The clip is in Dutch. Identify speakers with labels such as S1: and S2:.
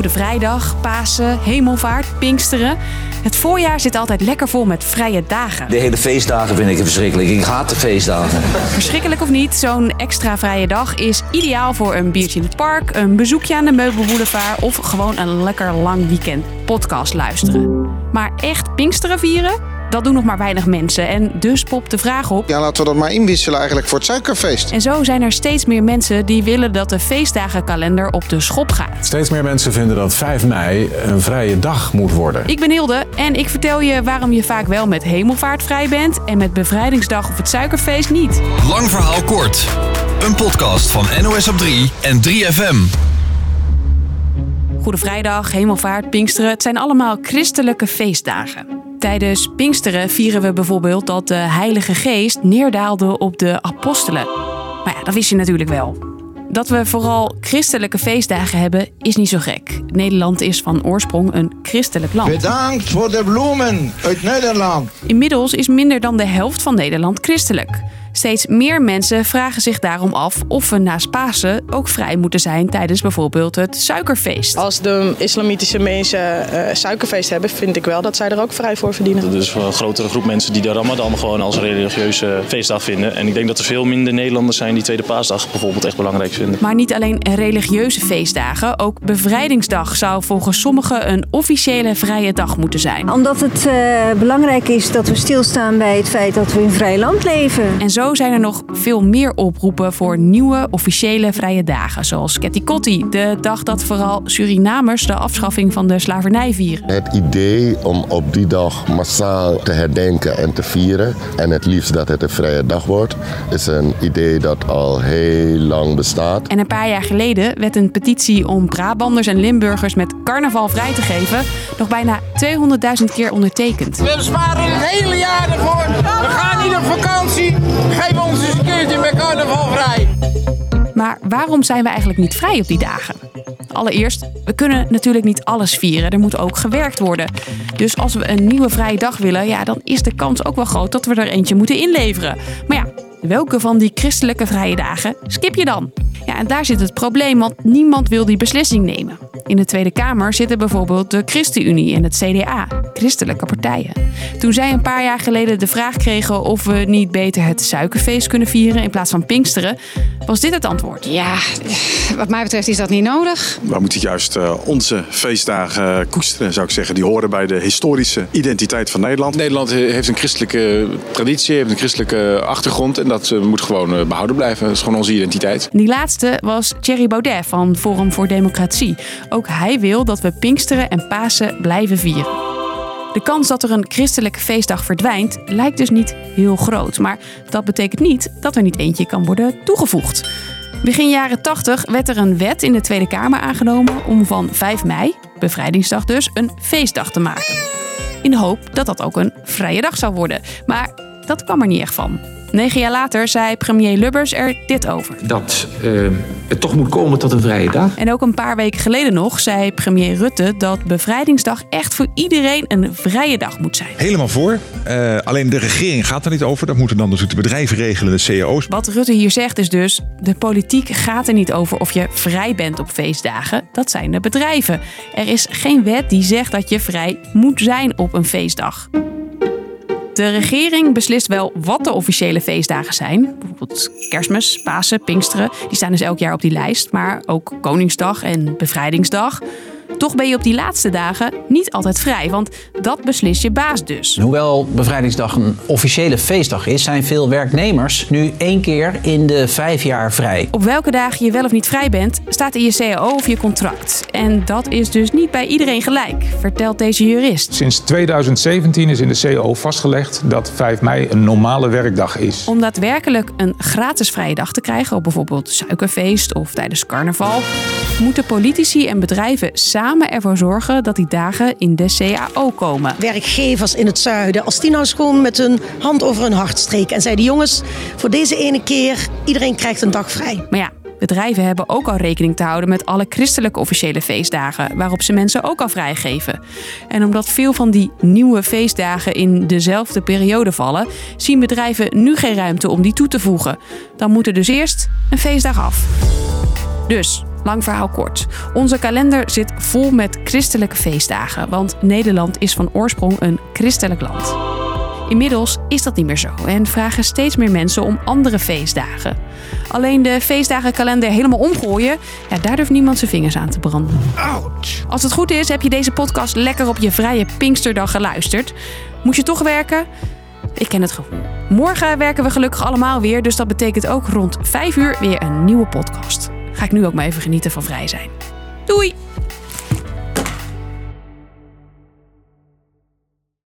S1: Goede Vrijdag, Pasen, Hemelvaart, Pinksteren. Het voorjaar zit altijd lekker vol met vrije dagen.
S2: De hele feestdagen vind ik verschrikkelijk. Ik haat de feestdagen.
S1: Verschrikkelijk of niet, zo'n extra vrije dag is ideaal voor een biertje in het park, een bezoekje aan de meubelboulevard of gewoon een lekker lang weekend podcast luisteren. Maar echt Pinksteren vieren? Dat doen nog maar weinig mensen en dus popt de vraag op.
S3: Ja, laten we dat maar inwisselen eigenlijk voor het suikerfeest.
S1: En zo zijn er steeds meer mensen die willen dat de feestdagenkalender op de schop gaat.
S4: Steeds meer mensen vinden dat 5 mei een vrije dag moet worden.
S1: Ik ben Hilde en ik vertel je waarom je vaak wel met hemelvaart vrij bent en met bevrijdingsdag of het suikerfeest niet.
S5: Lang verhaal kort. Een podcast van NOS op 3 en 3FM.
S1: Goede Vrijdag, Hemelvaart, Pinksteren, het zijn allemaal christelijke feestdagen. Tijdens Pinksteren vieren we bijvoorbeeld dat de Heilige Geest neerdaalde op de apostelen. Maar ja, dat wist je natuurlijk wel. Dat we vooral christelijke feestdagen hebben, is niet zo gek. Nederland is van oorsprong een christelijk land.
S3: Bedankt voor de bloemen uit Nederland.
S1: Inmiddels is minder dan de helft van Nederland christelijk. Steeds meer mensen vragen zich daarom af of we naast Pasen ook vrij moeten zijn tijdens bijvoorbeeld het suikerfeest.
S6: Als de islamitische mensen uh, suikerfeest hebben, vind ik wel dat zij er ook vrij voor verdienen.
S7: Er is een grotere groep mensen die de Ramadan gewoon als religieuze feestdag vinden. En ik denk dat er veel minder Nederlanders zijn die Tweede Paasdag bijvoorbeeld echt belangrijk vinden.
S1: Maar niet alleen religieuze feestdagen, ook Bevrijdingsdag zou volgens sommigen een officiële vrije dag moeten zijn.
S8: Omdat het uh, belangrijk is dat we stilstaan bij het feit dat we in een vrij land leven.
S1: En zo zijn er nog veel meer oproepen voor nieuwe officiële vrije dagen. Zoals Ketikotti, de dag dat vooral Surinamers de afschaffing van de slavernij vieren.
S9: Het idee om op die dag massaal te herdenken en te vieren, en het liefst dat het een vrije dag wordt, is een idee dat al heel lang bestaat.
S1: En een paar jaar geleden werd een petitie om Brabanders en Limburgers met carnaval vrij te geven nog bijna 200.000 keer ondertekend.
S10: We sparen het hele jaar ervoor. We gaan niet op vakantie. Geef ons eens een keertje met carnaval vrij.
S1: Maar waarom zijn we eigenlijk niet vrij op die dagen? Allereerst, we kunnen natuurlijk niet alles vieren. Er moet ook gewerkt worden. Dus als we een nieuwe vrije dag willen, ja, dan is de kans ook wel groot dat we er eentje moeten inleveren. Maar ja, welke van die christelijke vrije dagen skip je dan? Ja, en daar zit het probleem, want niemand wil die beslissing nemen. In de Tweede Kamer zitten bijvoorbeeld de ChristenUnie en het CDA, christelijke partijen. Toen zij een paar jaar geleden de vraag kregen of we niet beter het suikerfeest kunnen vieren in plaats van Pinksteren, was dit het antwoord.
S11: Ja, wat mij betreft is dat niet nodig.
S12: We moeten juist uh, onze feestdagen koesteren, zou ik zeggen. Die horen bij de historische identiteit van Nederland.
S13: Nederland heeft een christelijke traditie, heeft een christelijke achtergrond en dat uh, moet gewoon uh, behouden blijven. Dat is gewoon onze identiteit.
S1: Die laatste was Thierry Baudet van Forum voor Democratie. Ook hij wil dat we Pinksteren en Pasen blijven vieren. De kans dat er een christelijke feestdag verdwijnt lijkt dus niet heel groot. Maar dat betekent niet dat er niet eentje kan worden toegevoegd. Begin jaren 80 werd er een wet in de Tweede Kamer aangenomen om van 5 mei, bevrijdingsdag dus, een feestdag te maken. In de hoop dat dat ook een vrije dag zou worden. Maar dat kwam er niet echt van. Negen jaar later zei premier Lubbers er dit over.
S14: Dat uh, het toch moet komen tot een vrije dag.
S1: En ook een paar weken geleden nog zei premier Rutte dat bevrijdingsdag echt voor iedereen een vrije dag moet zijn.
S15: Helemaal voor. Uh, alleen de regering gaat er niet over. Dat moeten dan dus de bedrijven regelen, de cao's.
S1: Wat Rutte hier zegt is dus, de politiek gaat er niet over of je vrij bent op feestdagen. Dat zijn de bedrijven. Er is geen wet die zegt dat je vrij moet zijn op een feestdag. De regering beslist wel wat de officiële feestdagen zijn. Bijvoorbeeld kerstmis, Pasen, Pinksteren. Die staan dus elk jaar op die lijst. Maar ook Koningsdag en Bevrijdingsdag. Toch ben je op die laatste dagen niet altijd vrij, want dat beslis je baas dus.
S16: Hoewel Bevrijdingsdag een officiële feestdag is, zijn veel werknemers nu één keer in de vijf jaar vrij.
S1: Op welke dagen je wel of niet vrij bent, staat in je CAO of je contract. En dat is dus niet bij iedereen gelijk, vertelt deze jurist.
S17: Sinds 2017 is in de CAO vastgelegd dat 5 mei een normale werkdag is.
S1: Om daadwerkelijk een gratis vrije dag te krijgen op bijvoorbeeld suikerfeest of tijdens carnaval, moeten politici en bedrijven samen ervoor zorgen dat die dagen in de CAO komen.
S18: Werkgevers in het zuiden, als die nou gewoon met hun hand over hun hart streken en zeiden: jongens, voor deze ene keer, iedereen krijgt een dag vrij.
S1: Maar ja, Bedrijven hebben ook al rekening te houden met alle christelijke officiële feestdagen, waarop ze mensen ook al vrijgeven. En omdat veel van die nieuwe feestdagen in dezelfde periode vallen, zien bedrijven nu geen ruimte om die toe te voegen. Dan moet er dus eerst een feestdag af. Dus Lang verhaal kort. Onze kalender zit vol met christelijke feestdagen, want Nederland is van oorsprong een christelijk land. Inmiddels is dat niet meer zo en vragen steeds meer mensen om andere feestdagen. Alleen de feestdagenkalender helemaal omgooien, ja, daar durft niemand zijn vingers aan te branden. Als het goed is, heb je deze podcast lekker op je vrije Pinksterdag geluisterd. Moest je toch werken? Ik ken het gevoel. Morgen werken we gelukkig allemaal weer, dus dat betekent ook rond 5 uur weer een nieuwe podcast. Ga ik nu ook maar even genieten van vrij zijn. Doei!